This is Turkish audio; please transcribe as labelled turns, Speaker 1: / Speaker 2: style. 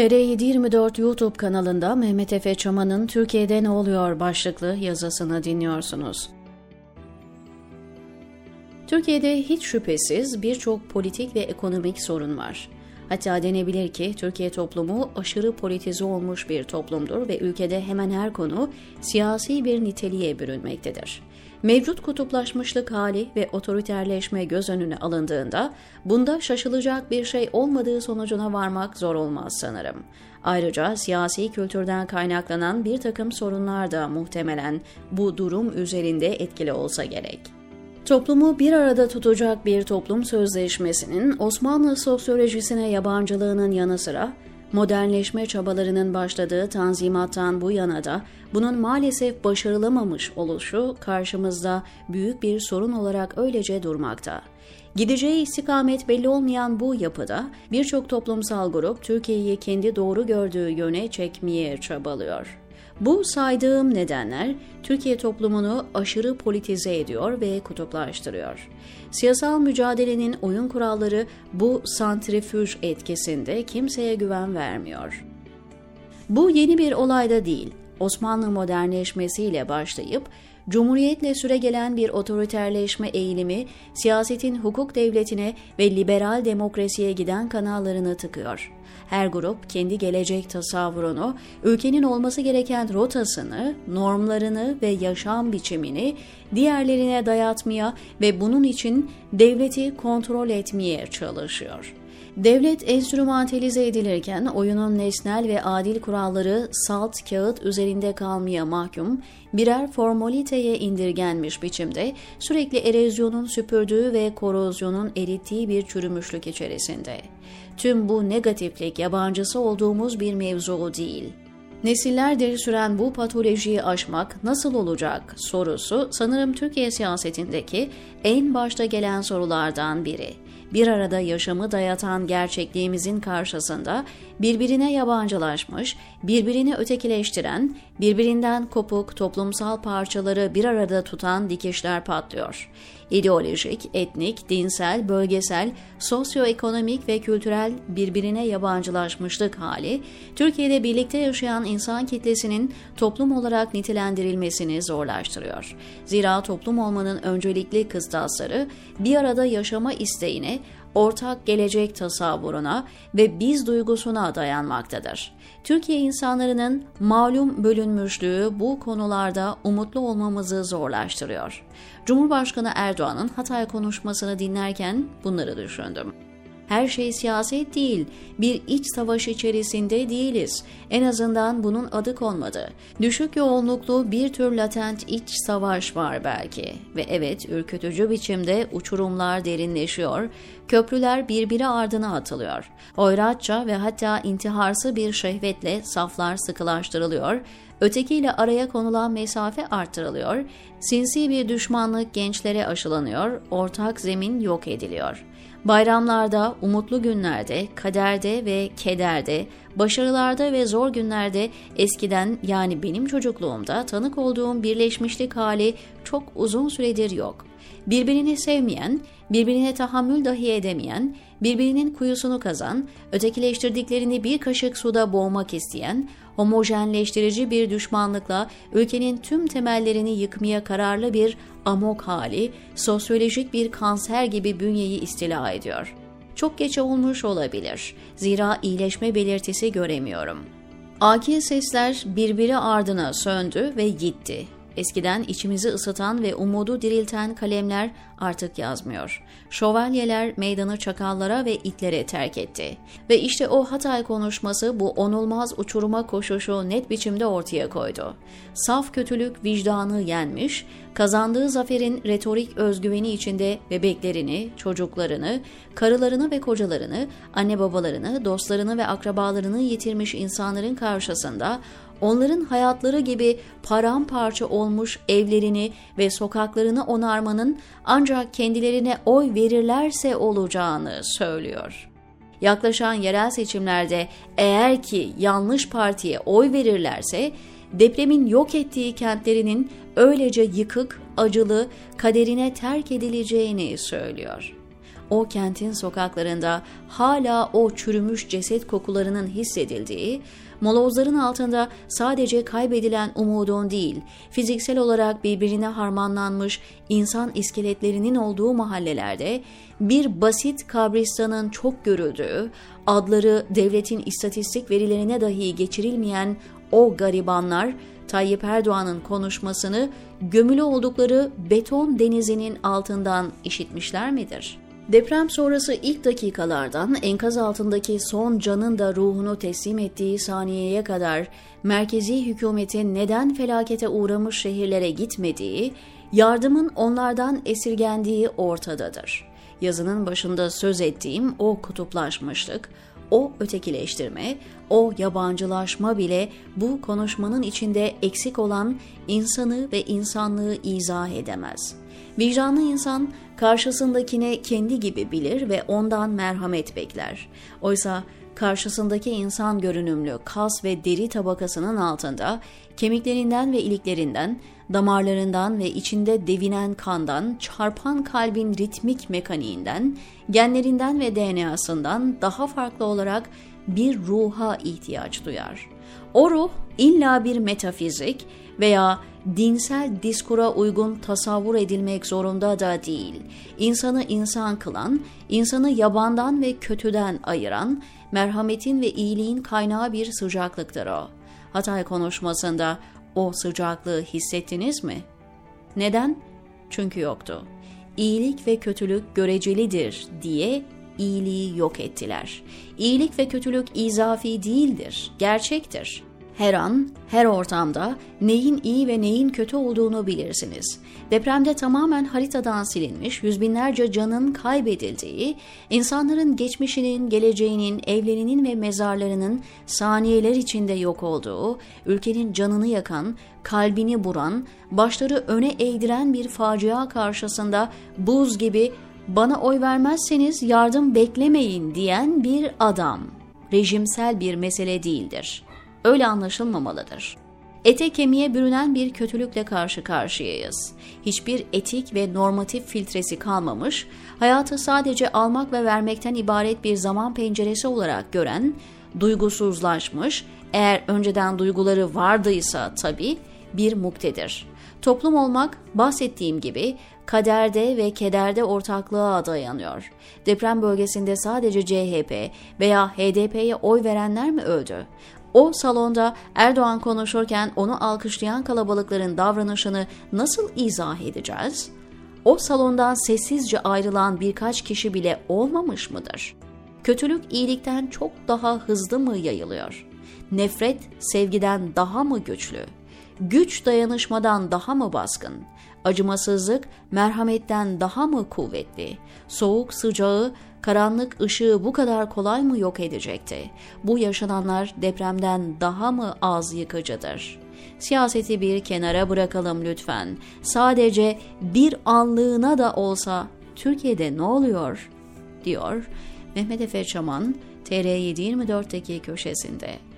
Speaker 1: TR724 YouTube kanalında Mehmet Efe Çaman'ın Türkiye'de ne oluyor başlıklı yazısını dinliyorsunuz. Türkiye'de hiç şüphesiz birçok politik ve ekonomik sorun var. Hatta denebilir ki Türkiye toplumu aşırı politize olmuş bir toplumdur ve ülkede hemen her konu siyasi bir niteliğe bürünmektedir. Mevcut kutuplaşmışlık hali ve otoriterleşme göz önüne alındığında bunda şaşılacak bir şey olmadığı sonucuna varmak zor olmaz sanırım. Ayrıca siyasi kültürden kaynaklanan bir takım sorunlar da muhtemelen bu durum üzerinde etkili olsa gerek. Toplumu bir arada tutacak bir toplum sözleşmesinin Osmanlı sosyolojisine yabancılığının yanı sıra modernleşme çabalarının başladığı tanzimattan bu yana da bunun maalesef başarılamamış oluşu karşımızda büyük bir sorun olarak öylece durmakta. Gideceği istikamet belli olmayan bu yapıda birçok toplumsal grup Türkiye'yi kendi doğru gördüğü yöne çekmeye çabalıyor. Bu saydığım nedenler Türkiye toplumunu aşırı politize ediyor ve kutuplaştırıyor. Siyasal mücadelenin oyun kuralları bu santrifüj etkisinde kimseye güven vermiyor. Bu yeni bir olay da değil. Osmanlı modernleşmesiyle başlayıp Cumhuriyetle süregelen bir otoriterleşme eğilimi siyasetin hukuk devletine ve liberal demokrasiye giden kanallarını tıkıyor. Her grup kendi gelecek tasavvurunu, ülkenin olması gereken rotasını, normlarını ve yaşam biçimini diğerlerine dayatmaya ve bunun için devleti kontrol etmeye çalışıyor. Devlet enstrümantalize edilirken oyunun nesnel ve adil kuralları salt kağıt üzerinde kalmaya mahkum, birer formaliteye indirgenmiş biçimde sürekli erozyonun süpürdüğü ve korozyonun erittiği bir çürümüşlük içerisinde. Tüm bu negatiflik yabancısı olduğumuz bir mevzu değil. Nesillerdir süren bu patolojiyi aşmak nasıl olacak sorusu sanırım Türkiye siyasetindeki en başta gelen sorulardan biri bir arada yaşamı dayatan gerçekliğimizin karşısında birbirine yabancılaşmış, birbirini ötekileştiren, birbirinden kopuk toplumsal parçaları bir arada tutan dikişler patlıyor. İdeolojik, etnik, dinsel, bölgesel, sosyoekonomik ve kültürel birbirine yabancılaşmışlık hali, Türkiye'de birlikte yaşayan insan kitlesinin toplum olarak nitelendirilmesini zorlaştırıyor. Zira toplum olmanın öncelikli kıstasları bir arada yaşama isteğine, ortak gelecek tasavvuruna ve biz duygusuna dayanmaktadır. Türkiye insanlarının malum bölünmüşlüğü bu konularda umutlu olmamızı zorlaştırıyor. Cumhurbaşkanı Erdoğan'ın Hatay konuşmasını dinlerken bunları düşündüm. Her şey siyaset değil, bir iç savaş içerisinde değiliz. En azından bunun adı konmadı. Düşük yoğunluklu bir tür latent iç savaş var belki. Ve evet ürkütücü biçimde uçurumlar derinleşiyor, köprüler birbiri ardına atılıyor. Hoyratça ve hatta intiharsı bir şehvetle saflar sıkılaştırılıyor, ötekiyle araya konulan mesafe artırılıyor, sinsi bir düşmanlık gençlere aşılanıyor, ortak zemin yok ediliyor. Bayramlarda, umutlu günlerde, kaderde ve kederde, başarılarda ve zor günlerde eskiden yani benim çocukluğumda tanık olduğum birleşmişlik hali çok uzun süredir yok. Birbirini sevmeyen, birbirine tahammül dahi edemeyen, birbirinin kuyusunu kazan, ötekileştirdiklerini bir kaşık suda boğmak isteyen, homojenleştirici bir düşmanlıkla ülkenin tüm temellerini yıkmaya kararlı bir amok hali, sosyolojik bir kanser gibi bünyeyi istila ediyor. Çok geç olmuş olabilir. Zira iyileşme belirtisi göremiyorum. Akil sesler birbiri ardına söndü ve gitti. Eskiden içimizi ısıtan ve umudu dirilten kalemler artık yazmıyor. Şövalyeler meydanı çakallara ve itlere terk etti. Ve işte o Hatay konuşması bu onulmaz uçuruma koşuşu net biçimde ortaya koydu. Saf kötülük vicdanı yenmiş, kazandığı zaferin retorik özgüveni içinde bebeklerini, çocuklarını, karılarını ve kocalarını, anne babalarını, dostlarını ve akrabalarını yitirmiş insanların karşısında onların hayatları gibi paramparça olmuş evlerini ve sokaklarını onarmanın ancak kendilerine oy verirlerse olacağını söylüyor. Yaklaşan yerel seçimlerde eğer ki yanlış partiye oy verirlerse depremin yok ettiği kentlerinin öylece yıkık, acılı, kaderine terk edileceğini söylüyor. o kentin sokaklarında hala o çürümüş ceset kokularının hissedildiği, molozların altında sadece kaybedilen umudun değil, fiziksel olarak birbirine harmanlanmış insan iskeletlerinin olduğu mahallelerde bir basit kabristanın çok görüldüğü, adları devletin istatistik verilerine dahi geçirilmeyen o garibanlar Tayyip Erdoğan'ın konuşmasını gömülü oldukları beton denizinin altından işitmişler midir? Deprem sonrası ilk dakikalardan enkaz altındaki son canın da ruhunu teslim ettiği saniyeye kadar merkezi hükümetin neden felakete uğramış şehirlere gitmediği, yardımın onlardan esirgendiği ortadadır. Yazının başında söz ettiğim o kutuplaşmışlık, o ötekileştirme, o yabancılaşma bile bu konuşmanın içinde eksik olan insanı ve insanlığı izah edemez. Vicdanlı insan karşısındakine kendi gibi bilir ve ondan merhamet bekler. Oysa karşısındaki insan görünümlü kas ve deri tabakasının altında kemiklerinden ve iliklerinden, damarlarından ve içinde devinen kandan, çarpan kalbin ritmik mekaniğinden, genlerinden ve DNA'sından daha farklı olarak bir ruha ihtiyaç duyar. O ruh illa bir metafizik veya dinsel diskura uygun tasavvur edilmek zorunda da değil. İnsanı insan kılan, insanı yabandan ve kötüden ayıran, merhametin ve iyiliğin kaynağı bir sıcaklıktır o. Hatay konuşmasında o sıcaklığı hissettiniz mi? Neden? Çünkü yoktu. İyilik ve kötülük görecelidir diye iyiliği yok ettiler. İyilik ve kötülük izafi değildir, gerçektir. Her an, her ortamda neyin iyi ve neyin kötü olduğunu bilirsiniz. Depremde tamamen haritadan silinmiş, yüz binlerce canın kaybedildiği, insanların geçmişinin, geleceğinin, evlerinin ve mezarlarının saniyeler içinde yok olduğu, ülkenin canını yakan, kalbini buran, başları öne eğdiren bir facia karşısında buz gibi bana oy vermezseniz yardım beklemeyin diyen bir adam. Rejimsel bir mesele değildir. Öyle anlaşılmamalıdır. Ete kemiğe bürünen bir kötülükle karşı karşıyayız. Hiçbir etik ve normatif filtresi kalmamış, hayatı sadece almak ve vermekten ibaret bir zaman penceresi olarak gören, duygusuzlaşmış, eğer önceden duyguları vardıysa tabii bir muktedir. Toplum olmak bahsettiğim gibi kaderde ve kederde ortaklığa dayanıyor. Deprem bölgesinde sadece CHP veya HDP'ye oy verenler mi öldü? O salonda Erdoğan konuşurken onu alkışlayan kalabalıkların davranışını nasıl izah edeceğiz? O salondan sessizce ayrılan birkaç kişi bile olmamış mıdır? Kötülük iyilikten çok daha hızlı mı yayılıyor? Nefret sevgiden daha mı güçlü? Güç dayanışmadan daha mı baskın? Acımasızlık merhametten daha mı kuvvetli? Soğuk sıcağı, karanlık ışığı bu kadar kolay mı yok edecekti? Bu yaşananlar depremden daha mı az yıkıcıdır? Siyaseti bir kenara bırakalım lütfen. Sadece bir anlığına da olsa Türkiye'de ne oluyor? diyor Mehmet Efe Çaman TR724'teki köşesinde.